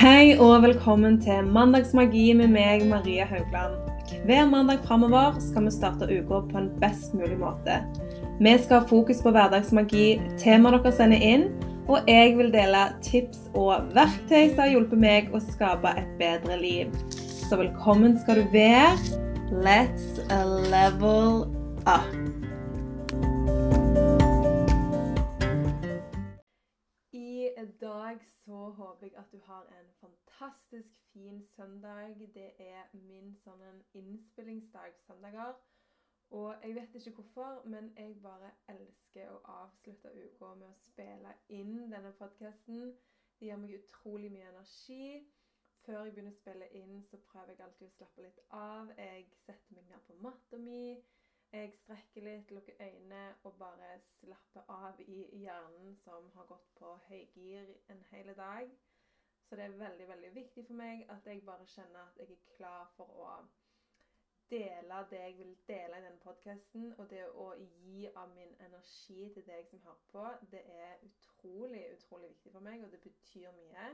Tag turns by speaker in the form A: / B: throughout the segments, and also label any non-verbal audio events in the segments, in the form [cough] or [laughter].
A: Hei og velkommen til Mandagsmagi med meg, Maria Haugland. Hver mandag framover skal vi starte uka på en best mulig måte. Vi skal ha fokus på hverdagsmagi, temaer dere sender inn, og jeg vil dele tips og verktøy som har hjulpet meg å skape et bedre liv. Så velkommen skal du være. Let's level up. I dag så håper jeg at du har en fantastisk fin søndag. Det er min sånn innspillingsdag søndager. Og jeg vet ikke hvorfor, men jeg bare elsker å avslutte uka med å spille inn denne podkasten. Det gir meg utrolig mye energi. Før jeg begynner å spille inn, så prøver jeg alltid å slappe litt av. Jeg setter meg ned på matta mi. Jeg strekker litt, lukker øynene og bare slapper av i hjernen som har gått på høygir en hel dag. Så det er veldig, veldig viktig for meg at jeg bare kjenner at jeg er klar for å dele det jeg vil dele i denne podkasten. Og det å gi av min energi til deg som hører på, det er utrolig, utrolig viktig for meg, og det betyr mye.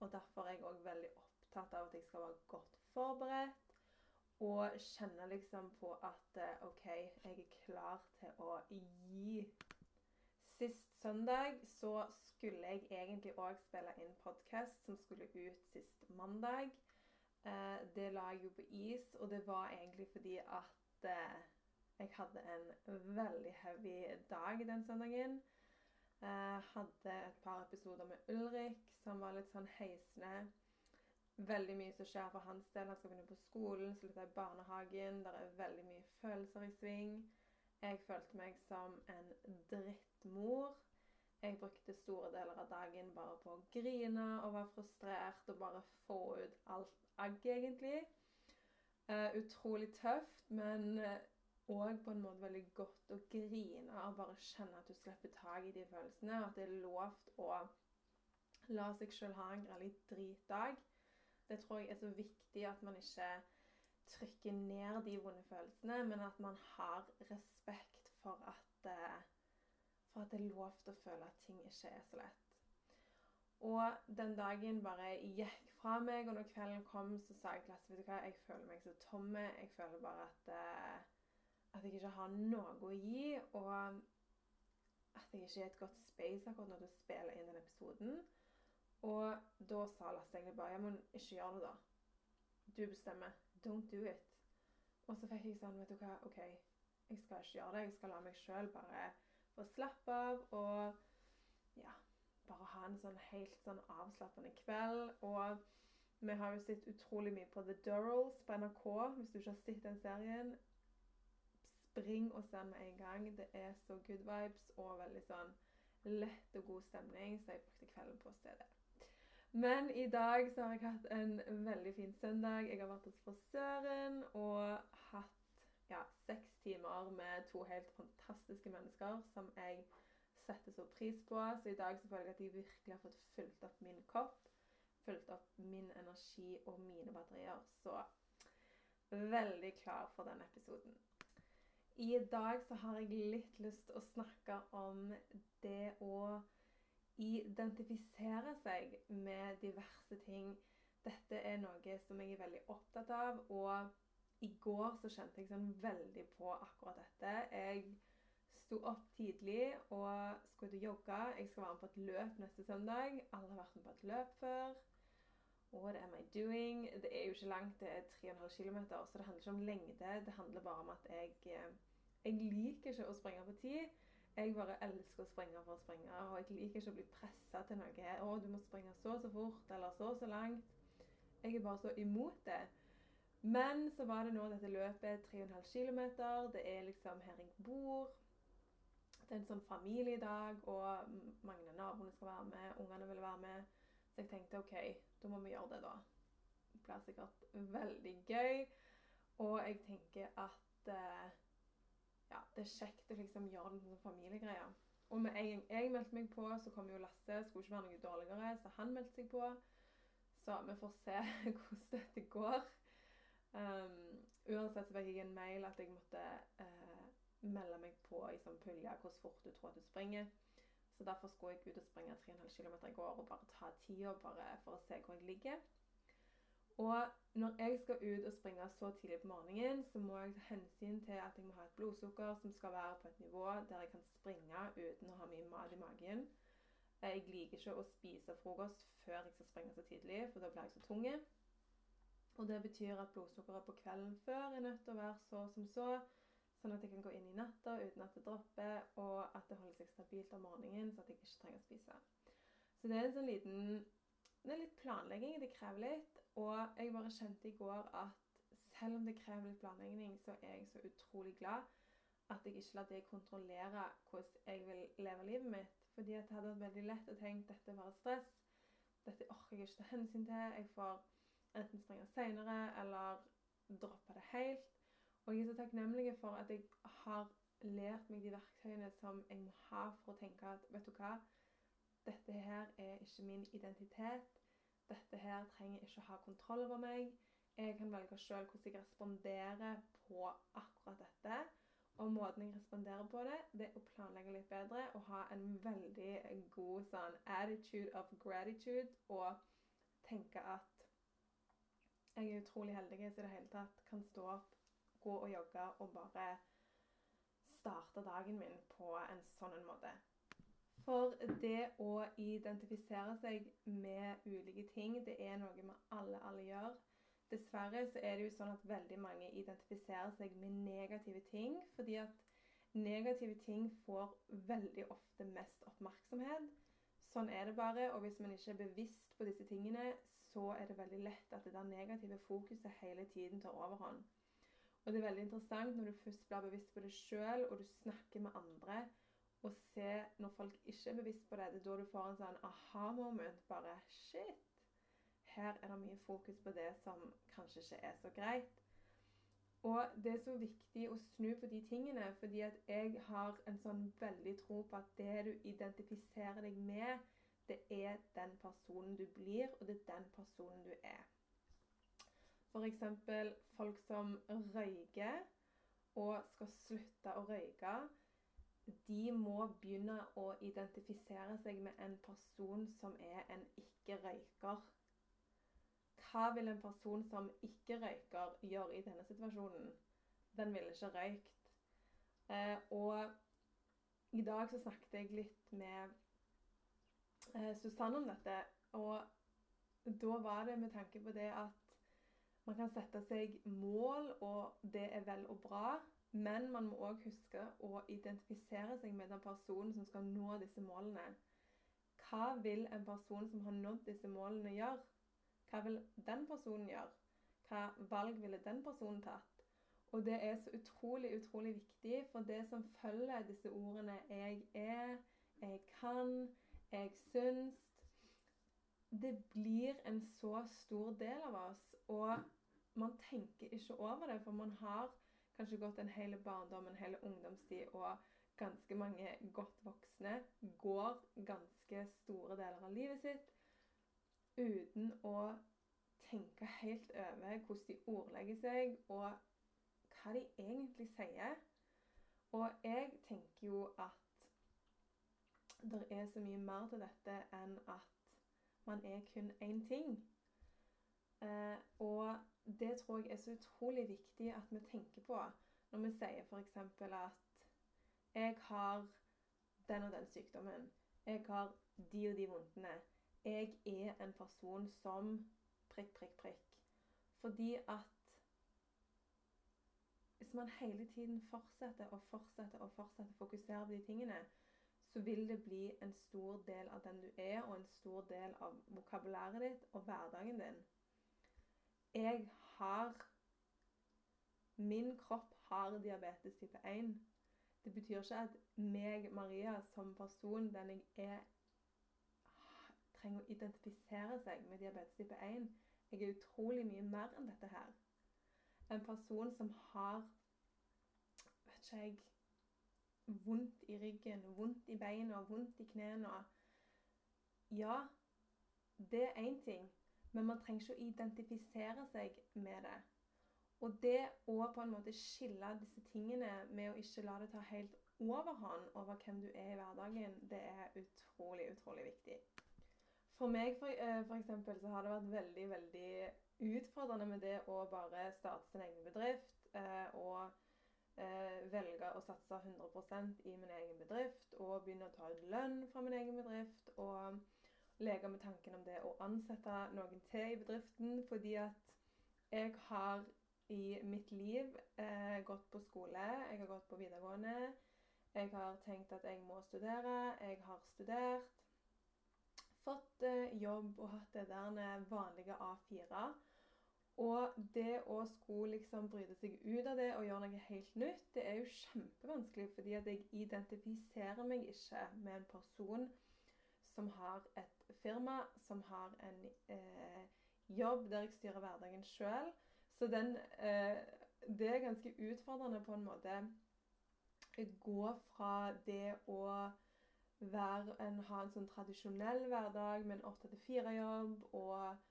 A: Og derfor er jeg òg veldig opptatt av at jeg skal være godt forberedt. Og kjenne liksom på at eh, OK, jeg er klar til å gi. Sist søndag så skulle jeg egentlig òg spille inn podkast som skulle ut sist mandag. Eh, det la jeg jo på is, og det var egentlig fordi at eh, jeg hadde en veldig heavy dag den søndagen. Eh, hadde et par episoder med Ulrik som var litt sånn heisende veldig mye som skjer for hans del. Han skal begynne på skolen, slutte i barnehagen. Det er veldig mye følelser i sving. Jeg følte meg som en drittmor. Jeg brukte store deler av dagen bare på å grine og være frustrert og bare få ut alt agg, egentlig. Uh, utrolig tøft, men òg uh, på en måte veldig godt å grine og bare kjenne at du slipper tak i de følelsene, og at det er lovt å la seg sjøl ha en grei dritdag. Det tror jeg er så viktig at man ikke trykker ned de vonde følelsene, men at man har respekt for at, eh, for at det er lov til å føle at ting ikke er så lett. Og den dagen bare gikk fra meg, og når kvelden kom, så sa jeg til Lasse vet du hva, jeg føler meg så tomme. Jeg føler bare at, eh, at jeg ikke har noe å gi, og at jeg ikke er et godt space akkurat når du spiller inn den episoden. Og da sa Lasse egentlig bare ja, men ikke gjør det, da. Du bestemmer. Don't do it. Og så fikk jeg sånn, vet du hva, OK, jeg skal ikke gjøre det. Jeg skal la meg sjøl bare få slappe av og ja, bare ha en sånn helt sånn avslappende kveld. Og vi har jo sett utrolig mye på The Durrells på NRK. Hvis du ikke har sett den serien, spring og se den med en gang. Det er så good vibes og veldig sånn lett og god stemning, så jeg brukte kvelden på å se det. Men i dag så har jeg hatt en veldig fin søndag. Jeg har vært hos frisøren og hatt timer med to helt fantastiske mennesker som jeg setter så pris på. Så i dag så føler jeg at jeg virkelig har fått fylt opp min kopp. Fylt opp min energi og mine batterier. Så veldig klar for denne episoden. I dag så har jeg litt lyst til å snakke om det å identifisere seg med diverse ting. Dette er noe som jeg er veldig opptatt av. Og i går så kjente jeg sånn veldig på akkurat dette. Jeg sto opp tidlig og skulle ut og jogge. Jeg skal være med på et løp neste søndag. Alle har vært med på et løp før. What am I doing? Det er jo ikke langt, det er 3,5 km, så det handler ikke om lengde. Det handler bare om at jeg, eh, jeg liker ikke å springe på tid. Jeg bare elsker å springe for å springe, og jeg liker ikke å bli pressa til noe. 'Å, du må springe så så fort', eller 'så så langt'. Jeg er bare så imot det. Men så var det nå dette løpet, 3,5 km. Det er liksom her jeg bor. Det er en sånn familiedag, og mange av naboene skal være med. Ungene vil være med. Så jeg tenkte OK, da må vi gjøre det, da. Det blir sikkert veldig gøy. Og jeg tenker at eh, ja, det er kjekt å liksom gjøre det som familiegreie. Og med en gang jeg meldte meg på, så kom jo Lasse. Skulle ikke være noe dårligere, så han meldte seg på. Så vi får se [laughs] hvordan dette går. Um, uansett så fikk jeg en mail at jeg måtte uh, melde meg på i sånn pulje hvor fort du tror at du springer. Så derfor skulle jeg ut og springe 3,5 km i går og bare ta tida for å se hvor jeg ligger. Og når jeg skal ut og springe så tidlig på morgenen, så må jeg ta hensyn til at jeg må ha et blodsukker som skal være på et nivå der jeg kan springe uten å ha mye mat i magen. Jeg liker ikke å spise frokost før jeg skal springe så tidlig, for da blir jeg så tung. Og det betyr at blodsukkeret på kvelden før er nødt til å være så som så, sånn at jeg kan gå inn i natta uten at det dropper, og at det holder seg stabilt om morgenen, så at jeg ikke trenger å spise. Så det er en sånn liten Det er litt planlegging, det krever litt. Og jeg bare kjente i går at selv om det krever litt planlegging, så er jeg så utrolig glad at jeg ikke lar det kontrollere hvordan jeg vil leve livet mitt. Fordi det hadde vært veldig lett å tenke dette var stress. Dette orker jeg ikke ta hensyn til. Jeg får enten springe seinere eller droppe det helt. Og jeg er så takknemlig for at jeg har lært meg de verktøyene som jeg må ha for å tenke at vet du hva, dette her er ikke min identitet. Dette her trenger ikke å ha kontroll over meg. Jeg kan velge sjøl hvordan jeg responderer på akkurat dette. Og måten jeg responderer på det, det er å planlegge litt bedre og ha en veldig god sånn attitude of gratitude og tenke at jeg er utrolig heldig som i det hele tatt kan stå opp, gå og jogge og bare starte dagen min på en sånn en måte. For det å identifisere seg med ulike ting, det er noe vi alle, alle gjør. Dessverre så er det jo sånn at veldig mange identifiserer seg med negative ting, fordi at negative ting får veldig ofte mest oppmerksomhet. Sånn er det bare, og hvis man ikke er bevisst på disse tingene, så er det veldig lett at det der negative fokuset hele tiden tar overhånd. Og det er veldig interessant når du først blir bevisst på det sjøl, og du snakker med andre, og ser når folk ikke er bevisst på det. Det er da du får en sånn aha-moment. Bare shit! Her er det mye fokus på det som kanskje ikke er så greit. Og det er så viktig å snu på de tingene, fordi at jeg har en sånn veldig tro på at det du identifiserer deg med, det er den personen du blir, og det er den personen du er. F.eks. folk som røyker og skal slutte å røyke. De må begynne å identifisere seg med en person som er en ikke-røyker. Hva vil en person som ikke røyker, gjøre i denne situasjonen? Den ville ikke røykt. Eh, og i dag så snakket jeg litt med Susanne om dette. Og da var det med tanke på det at man kan sette seg mål, og det er vel og bra. Men man må òg huske å identifisere seg med den personen som skal nå disse målene. Hva vil en person som har nådd disse målene, gjøre? Hva vil den personen gjøre? Hva valg ville den personen tatt? Og det er så utrolig, utrolig viktig, for det som følger disse ordene 'jeg er', 'jeg kan', jeg syns det blir en så stor del av oss, og man tenker ikke over det, for man har kanskje gått en hel barndom, en hel ungdomstid, og ganske mange godt voksne går ganske store deler av livet sitt uten å tenke helt over hvordan de ordlegger seg, og hva de egentlig sier. Og jeg tenker jo at det er så mye mer til dette enn at man er kun én ting. Eh, og det tror jeg er så utrolig viktig at vi tenker på når vi sier f.eks. at jeg har den og den sykdommen. Jeg har de og de vondtene. Jeg er en person som prikk, prikk, prikk. Fordi at hvis man hele tiden fortsetter og fortsetter og fortsetter å fokusere på de tingene, vil det bli en stor del av den du er, og en stor del av vokabulæret ditt og hverdagen din. Jeg har Min kropp har diabetes type 1. Det betyr ikke at meg, Maria, som person, den jeg er, trenger å identifisere seg med diabetes type 1. Jeg er utrolig mye mer enn dette her. En person som har vet ikke jeg vondt i ryggen, vondt i beina, vondt i knærne. Ja, det er én ting, men man trenger ikke å identifisere seg med det. Og det å på en måte skille disse tingene med å ikke la det ta helt overhånd over hvem du er i hverdagen, det er utrolig, utrolig viktig. For meg for, eh, for eksempel, så har det vært veldig, veldig utfordrende med det å bare starte sin egen bedrift eh, og velge å satse 100% i min egen bedrift og begynne å ta ut lønn fra min egen bedrift og leke med tanken om det å ansette noen til i bedriften, fordi at jeg har i mitt liv eh, gått på skole, jeg har gått på videregående. Jeg har tenkt at jeg må studere. Jeg har studert. Fått eh, jobb og hatt det der vanlige A4. Og det å skulle liksom bryte seg ut av det og gjøre noe helt nytt, det er jo kjempevanskelig, fordi at jeg identifiserer meg ikke med en person som har et firma, som har en eh, jobb der jeg styrer hverdagen sjøl. Så den eh, Det er ganske utfordrende på en måte å gå fra det å være en, ha en sånn tradisjonell hverdag med en åtte til fire-jobb og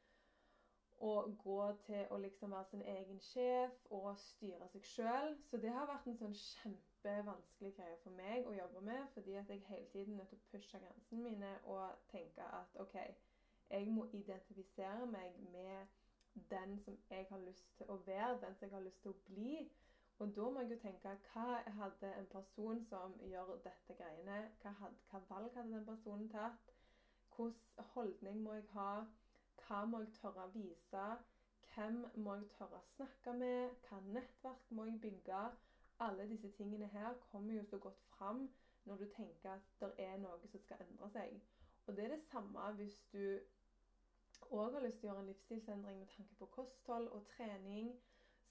A: og gå til å liksom være sin egen sjef og styre seg sjøl. Så det har vært en sånn kjempevanskelig greie for meg å jobbe med, fordi at jeg hele tiden nødt til å pushe grensene mine og tenke at OK, jeg må identifisere meg med den som jeg har lyst til å være, den som jeg har lyst til å bli. Og da må jeg jo tenke hva hadde en person som gjør dette greiene, hva, had, hva valg hadde den personen tatt? Hvilken holdning må jeg ha? Hva må jeg tørre å vise? Hvem må jeg tørre å snakke med? Hva nettverk må jeg bygge? Alle disse tingene her kommer jo så godt fram når du tenker at det er noe som skal endre seg. Og det er det samme hvis du òg har lyst til å gjøre en livsstilsendring med tanke på kosthold og trening,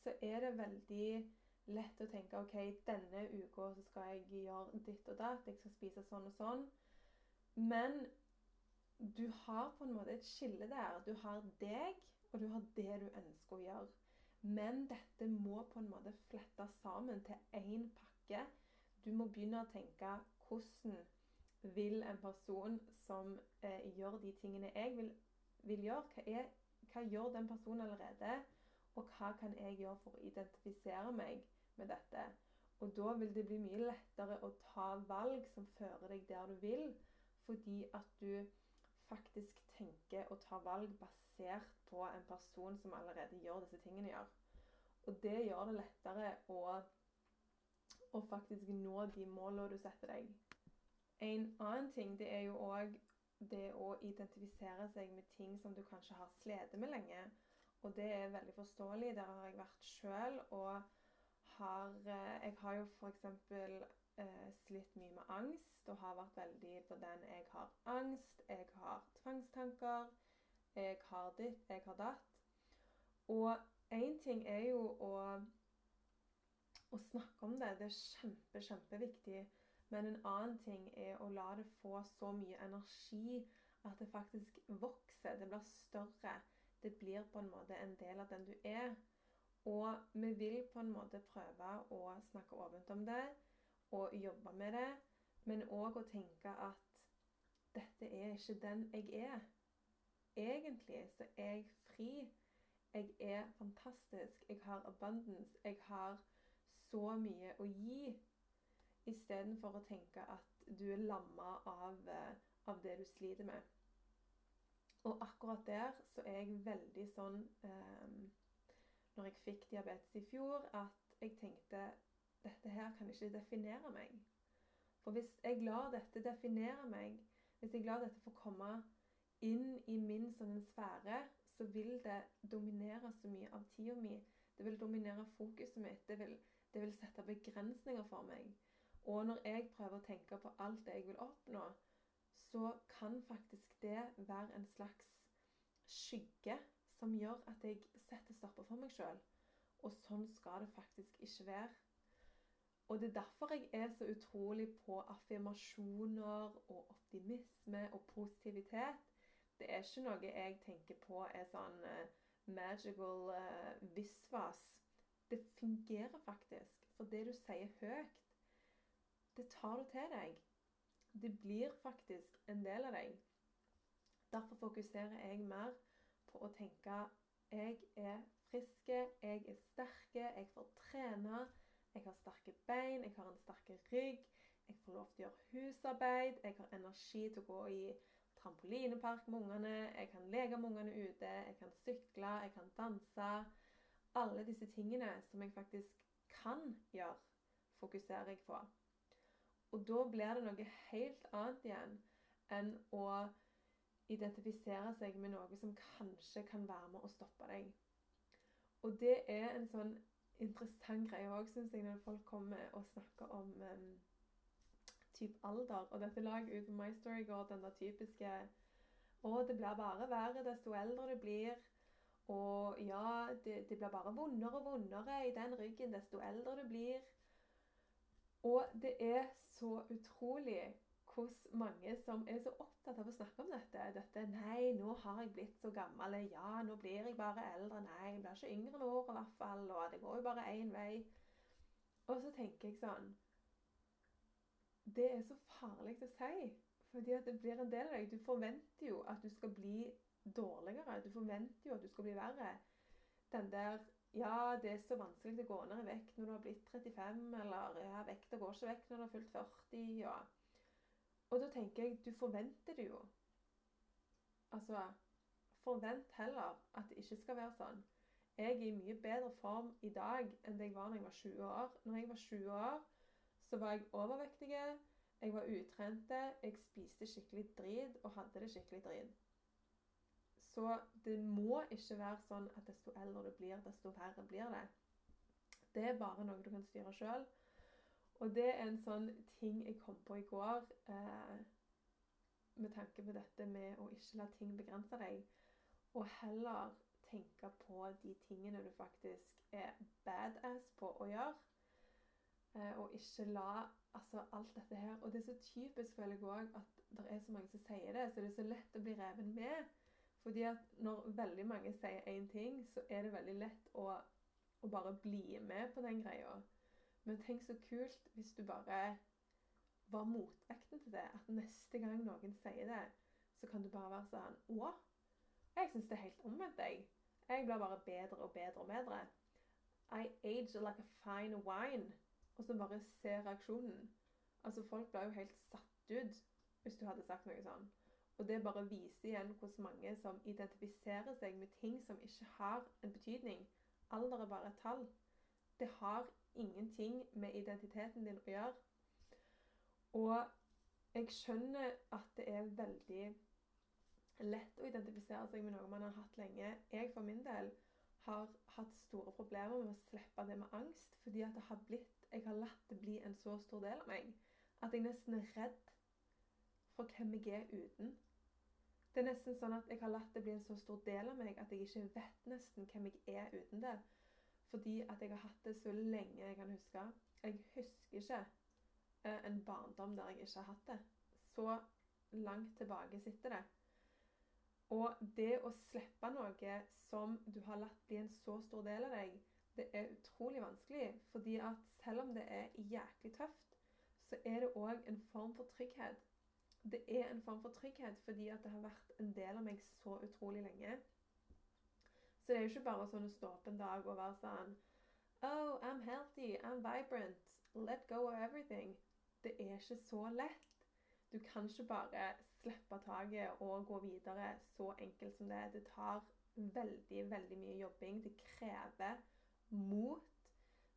A: så er det veldig lett å tenke OK, denne uka skal jeg gjøre ditt og datt, jeg skal spise sånn og sånn. Men du har på en måte et skille der. Du har deg, og du har det du ønsker å gjøre. Men dette må på en måte flettes sammen til én pakke. Du må begynne å tenke hvordan vil en person som eh, gjør de tingene jeg vil, vil gjøre, hva, er, hva, gjør den personen allerede? Og hva kan jeg gjøre for å identifisere meg med dette? Og da vil det bli mye lettere å ta valg som fører deg der du vil, fordi at du faktisk tenker og ta valg basert på en person som allerede gjør disse tingene gjør. Og det gjør det lettere å, å faktisk nå de målene du setter deg. En annen ting det er jo òg det å identifisere seg med ting som du kanskje har slitt med lenge. Og det er veldig forståelig. Der har jeg vært sjøl. Og har, eh, jeg har jo f.eks. Eh, slitt mye med angst og har vært veldig på den jeg har angst, jeg har tvangstanker, jeg har ditt, jeg har datt. Og én ting er jo å, å snakke om det. Det er kjempe, kjempeviktig. Men en annen ting er å la det få så mye energi at det faktisk vokser. Det blir større. Det blir på en måte en del av den du er. Og vi vil på en måte prøve å snakke åpent om det og jobbe med det. Men òg å tenke at dette er ikke den jeg er. Egentlig så er jeg fri. Jeg er fantastisk. Jeg har abundance. Jeg har så mye å gi. Istedenfor å tenke at du er lamma av, eh, av, det du sliter med. Og akkurat der så er jeg veldig sånn eh, Når jeg fikk diabetes i fjor, at jeg tenkte dette her kan ikke definere meg. For hvis jeg lar dette definere meg, hvis jeg lar dette få komme inn i min sånn sfære, så vil det dominere så mye av tida mi. Det vil dominere fokuset mitt. Det vil, det vil sette begrensninger for meg. Og når jeg prøver å tenke på alt det jeg vil oppnå, så kan faktisk det være en slags skygge som gjør at jeg setter stopper for meg sjøl. Og sånn skal det faktisk ikke være. Og det er derfor jeg er så utrolig på affirmasjoner og optimisme og positivitet. Det er ikke noe jeg tenker på er sånn uh, magical uh, visvas. Det fungerer faktisk. For det du sier høyt, det tar du til deg. Det blir faktisk en del av deg. Derfor fokuserer jeg mer på å tenke jeg er friske, jeg er sterke, jeg får trene. Jeg har sterke bein, jeg har en sterk rygg. jeg får lov til å gjøre husarbeid, jeg har energi til å gå i trampolinepark med ungene, jeg kan leke med ungene ute, jeg kan sykle, jeg kan danse. Alle disse tingene som jeg faktisk kan gjøre, fokuserer jeg på. Og da blir det noe helt annet igjen enn å identifisere seg med noe som kanskje kan være med å stoppe deg. Og det er en sånn interessant greie òg, syns jeg, når folk kommer og snakker om um, type alder. Og dette la jeg ut på My Story i går, den der typiske Å, det blir bare verre desto eldre du blir. Og ja, det, det blir bare vondere og vondere i den ryggen desto eldre du blir. Og det er så utrolig hvordan mange som er så opptatt av å snakke om dette. dette 'Nei, nå har jeg blitt så gammel. Ja, nå blir jeg bare eldre. Nei, jeg blir ikke yngre nå, i hvert fall. Og det går jo bare én vei. Og så tenker jeg sånn Det er så farlig å si. Fordi at det blir en del av deg. Du forventer jo at du skal bli dårligere. Du forventer jo at du skal bli verre. Den der ja, det er så vanskelig å gå ned i vekt når du har blitt 35, eller ja, vekta går ikke vekk når du har fylt 40. og og da tenker jeg du forventer det jo. Altså Forvent heller at det ikke skal være sånn. Jeg er i mye bedre form i dag enn det jeg var da jeg var 20 år. Når jeg var 20 år, så var jeg overvektig, jeg var utrente, jeg spiste skikkelig drit og hadde det skikkelig drit. Så det må ikke være sånn at desto eldre du blir, desto verre blir det. Det er bare noe du kan styre sjøl. Og det er en sånn ting jeg kom på i går eh, med tanke på dette med å ikke la ting begrense deg, og heller tenke på de tingene du faktisk er badass på å gjøre. Eh, og ikke la altså alt dette her Og det er så typisk, føler jeg òg, at det er så mange som sier det, så det er så lett å bli reven med. Fordi at når veldig mange sier én ting, så er det veldig lett å, å bare bli med på den greia. Men tenk så kult hvis du bare var motvekten til det. At neste gang noen sier det, så kan du bare være sånn Å, jeg syns det er helt omvendt, jeg. Jeg blir bare bedre og bedre og bedre. I age like a fine wine. Og så bare se reaksjonen. Altså, folk blir jo helt satt ut hvis du hadde sagt noe sånn. Og det bare viser igjen hvordan mange som identifiserer seg med ting som ikke har en betydning. Alder er bare et tall. Det har ingenting med identiteten din å gjøre. Og jeg skjønner at det er veldig lett å identifisere seg med noe man har hatt lenge. Jeg for min del har hatt store problemer med å slippe det med angst, fordi at det har blitt Jeg har latt det bli en så stor del av meg at jeg nesten er redd for hvem jeg er uten. Det er nesten sånn at jeg har latt det bli en så stor del av meg at jeg ikke vet nesten hvem jeg er uten det. Fordi at jeg har hatt det så lenge jeg kan huske. Jeg husker ikke eh, en barndom der jeg ikke har hatt det. Så langt tilbake sitter det. Og det å slippe noe som du har latt bli en så stor del av deg, det er utrolig vanskelig. Fordi at selv om det er jæklig tøft, så er det òg en form for trygghet. Det er en form for trygghet fordi at det har vært en del av meg så utrolig lenge. Så det er jo ikke bare sånn å stå opp en dag og være sånn Oh, I'm healthy, I'm vibrant, let go of everything. Det er ikke så lett. Du kan ikke bare slippe taket og gå videre så enkelt som det. Det tar veldig, veldig mye jobbing. Det krever mot.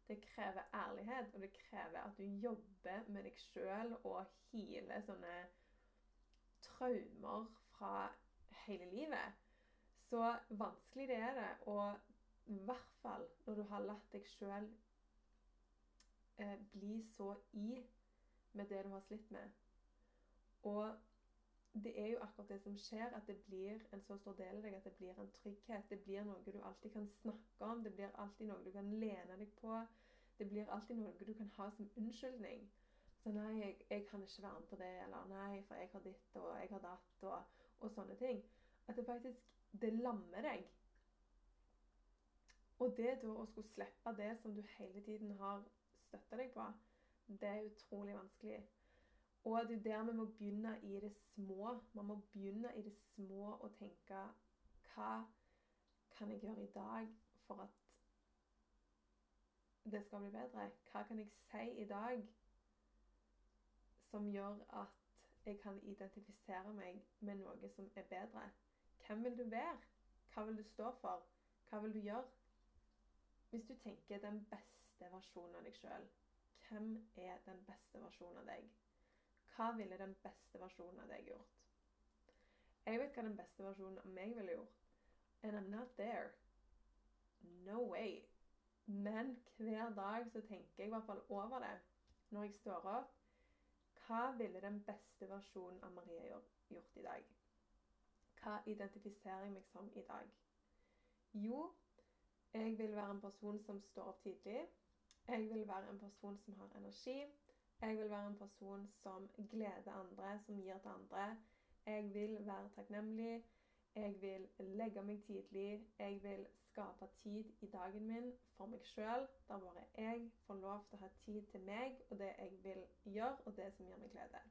A: Det krever ærlighet, og det krever at du jobber med deg sjøl og healer sånne traumer fra hele livet. Så vanskelig det er det. Og i hvert fall når du har latt deg sjøl eh, bli så i med det du har slitt med. Og det er jo akkurat det som skjer, at det blir en så stor del av deg at det blir en trygghet. Det blir noe du alltid kan snakke om, det blir alltid noe du kan lene deg på. Det blir alltid noe du kan ha som unnskyldning. Så nei, jeg, jeg kan ikke være med på det, eller nei, for jeg har ditt, og jeg har datt, og, og sånne ting. At det faktisk det lammer deg. Og det da å skulle slippe det som du hele tiden har støtta deg på, det er utrolig vanskelig. Og det er der vi må begynne i det små. Man må begynne i det små og tenke Hva kan jeg gjøre i dag for at det skal bli bedre? Hva kan jeg si i dag som gjør at jeg kan identifisere meg med noe som er bedre? Hvem vil du være? Hva vil du stå for? Hva vil du gjøre? Hvis du tenker den beste versjonen av deg sjøl, hvem er den beste versjonen av deg? Hva ville den beste versjonen av deg gjort? Jeg vet hva den beste versjonen av meg ville gjort. And I'm not there. No way. Men hver dag så tenker jeg i hvert fall over det når jeg står opp. Hva ville den beste versjonen av Maria gjort i dag? Hva identifiserer jeg meg som i dag? Jo, jeg vil være en person som står opp tidlig. Jeg vil være en person som har energi. Jeg vil være en person som gleder andre, som gir til andre. Jeg vil være takknemlig. Jeg vil legge meg tidlig. Jeg vil skape tid i dagen min for meg sjøl, der bare jeg får lov til å ha tid til meg og det jeg vil gjøre, og det som gir meg glede.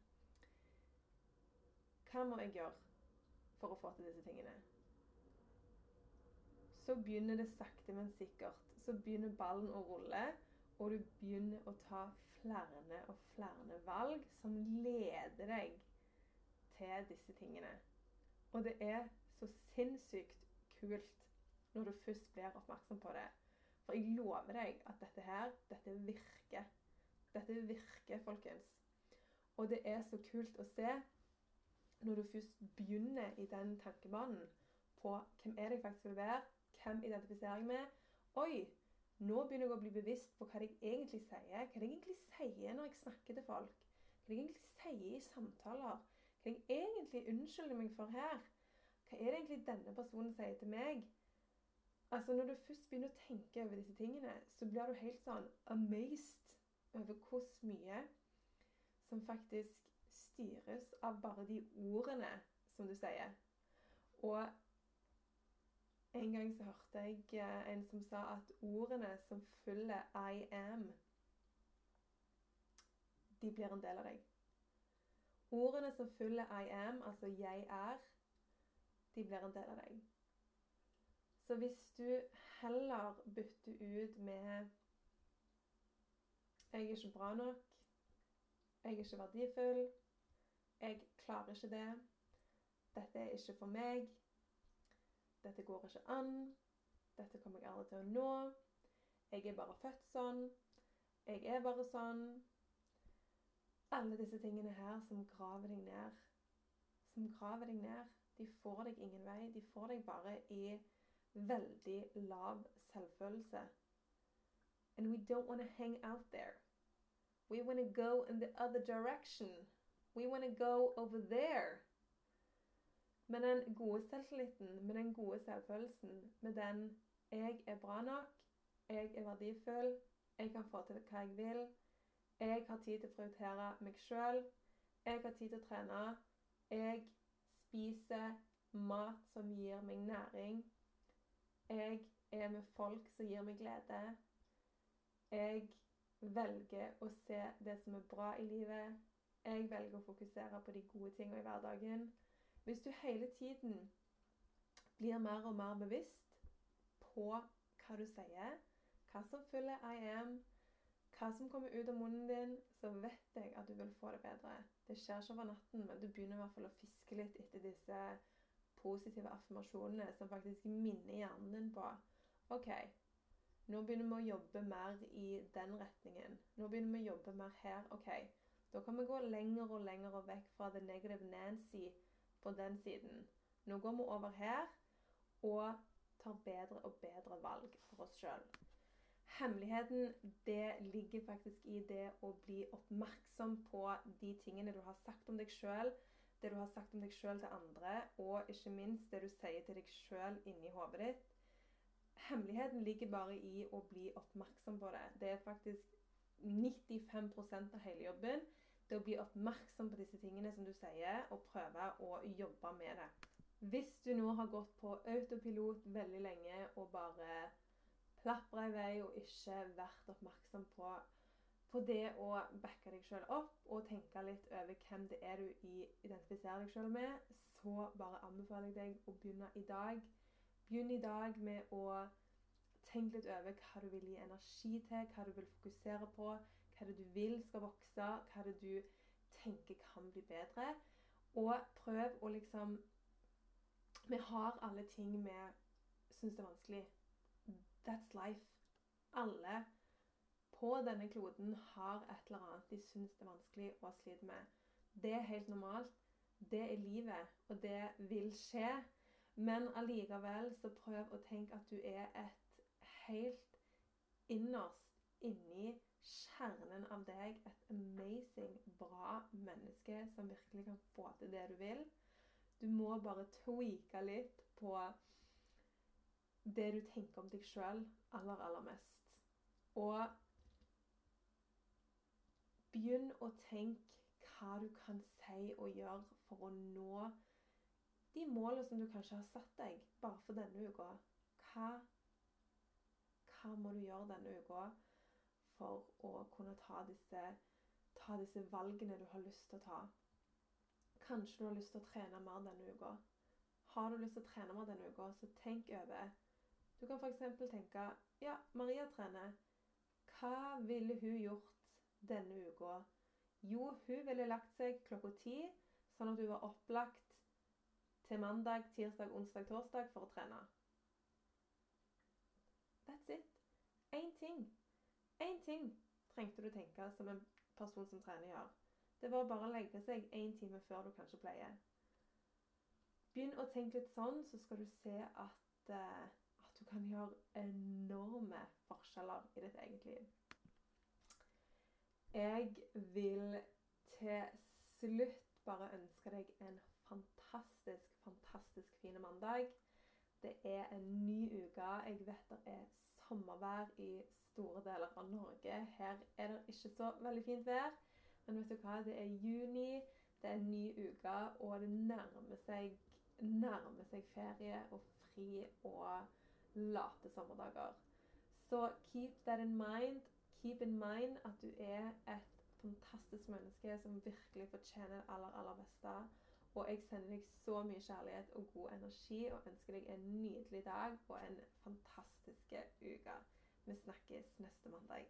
A: Hva må jeg gjøre for å få til disse tingene? Så begynner det sakte, men sikkert. Så begynner ballen å rulle, og du begynner å ta flere og flere valg som leder deg til disse tingene. Og det er så sinnssykt kult når du først blir oppmerksom på det. For jeg lover deg at dette her, dette virker. Dette virker, folkens. Og det er så kult å se når du først begynner i den tankebanen på hvem er det jeg faktisk vil være, hvem identifiserer jeg med. Oi, nå begynner jeg å bli bevisst på hva jeg egentlig sier. Hva jeg egentlig sier når jeg snakker til folk. Hva jeg egentlig sier i samtaler. Hva jeg egentlig unnskylder meg for her. Hva er det egentlig denne personen sier til meg? Altså, Når du først begynner å tenke over disse tingene, så blir du helt sånn amazed over hvor mye som faktisk styres av bare de ordene som du sier. Og en gang så hørte jeg eh, en som sa at ordene som følger 'I am', de blir en del av deg. Ordene som følger 'I am', altså 'jeg er', de blir en del av deg. Så hvis du heller bytter ut med 'jeg er ikke bra nok', 'jeg er ikke verdifull', 'jeg klarer ikke det', 'dette er ikke for meg', dette går ikke an. Dette kommer jeg aldri til å nå. Jeg er bare født sånn. Jeg er bare sånn. Alle disse tingene her som graver deg ned. Som graver deg ned. De får deg ingen vei. De får deg bare i veldig lav selvfølelse. And we don't want to hang out there. We want to go in the other direction. We want to go over there. Med den gode selvtilliten, med den gode selvfølelsen, med den 'jeg er bra nok', 'jeg er verdifull', 'jeg kan få til hva jeg vil', 'jeg har tid til å prioritere meg sjøl', 'jeg har tid til å trene', 'jeg spiser mat som gir meg næring', 'jeg er med folk som gir meg glede', 'jeg velger å se det som er bra i livet', 'jeg velger å fokusere på de gode tingene i hverdagen'. Hvis du hele tiden blir mer og mer bevisst på hva du sier, hva som følger I am, hva som kommer ut av munnen din, så vet jeg at du vil få det bedre. Det skjer ikke over natten, men du begynner i hvert fall å fiske litt etter disse positive affirmasjonene som faktisk minner hjernen din på OK, nå begynner vi å jobbe mer i den retningen. Nå begynner vi å jobbe mer her. OK, da kan vi gå lenger og lenger vekk fra the negative Nancy på den siden. Nå går vi over her og tar bedre og bedre valg for oss sjøl. Hemmeligheten det ligger faktisk i det å bli oppmerksom på de tingene du har sagt om deg sjøl, det du har sagt om deg sjøl til andre, og ikke minst det du sier til deg sjøl inni hodet ditt. Hemmeligheten ligger bare i å bli oppmerksom på det. Det er faktisk 95% av hele jobben det å bli oppmerksom på disse tingene som du sier, og prøve å jobbe med det. Hvis du nå har gått på autopilot veldig lenge og bare plapra i vei og ikke vært oppmerksom på, på det å backe deg sjøl opp og tenke litt over hvem det er du identifiserer deg sjøl med, så bare anbefaler jeg deg å begynne i dag. Begynn i dag med å tenke litt over hva du vil gi energi til, hva du vil fokusere på hva det du vil skal vokse, hva det du tenker kan bli bedre. Og prøv å liksom Vi har alle ting vi syns er vanskelig. That's life. Alle på denne kloden har et eller annet de syns er vanskelig og sliter med. Det er helt normalt. Det er livet, og det vil skje. Men allikevel så prøv å tenke at du er et helt innerst inni kjernen av deg et amazing, bra menneske som virkelig kan få til det du vil. Du må bare tweake litt på det du tenker om deg sjøl aller, aller mest. Og begynn å tenke hva du kan si og gjøre for å nå de målene som du kanskje har satt deg bare for denne uka. Hva, hva må du gjøre denne uka for å kunne ta disse, ta disse valgene du har lyst til å ta? Kanskje du har lyst til å trene mer denne uka. Har du lyst til å trene mer denne uka, så tenk over. Du kan f.eks. tenke ja, Maria trener. Hva ville hun gjort denne uka? Jo, hun ville lagt seg klokka ti, sånn at hun var opplagt til mandag, tirsdag, onsdag, torsdag for å trene. That's it. Én ting. Én ting trengte du tenke som en person som trener, gjør. Det var bare å legge seg én time før du kanskje pleier. Begynn å tenke litt sånn, så skal du se at, uh, at du kan gjøre enorme forskjeller i ditt eget liv. Jeg vil til slutt bare ønske deg en fantastisk, fantastisk fin mandag. Det er en ny uke. Jeg vet det er sommervær i store deler av Norge. Her er det ikke så veldig fint vær. Men vet du hva? Det er juni, det er en ny uke, og det nærmer seg, nærmer seg ferie og fri og late sommerdager. Så keep that in mind keep in mind at du er et fantastisk menneske som virkelig fortjener det aller, aller beste. Og jeg sender deg så mye kjærlighet og god energi og ønsker deg en nydelig dag og en fantastisk uke. Vi snakkes neste mandag.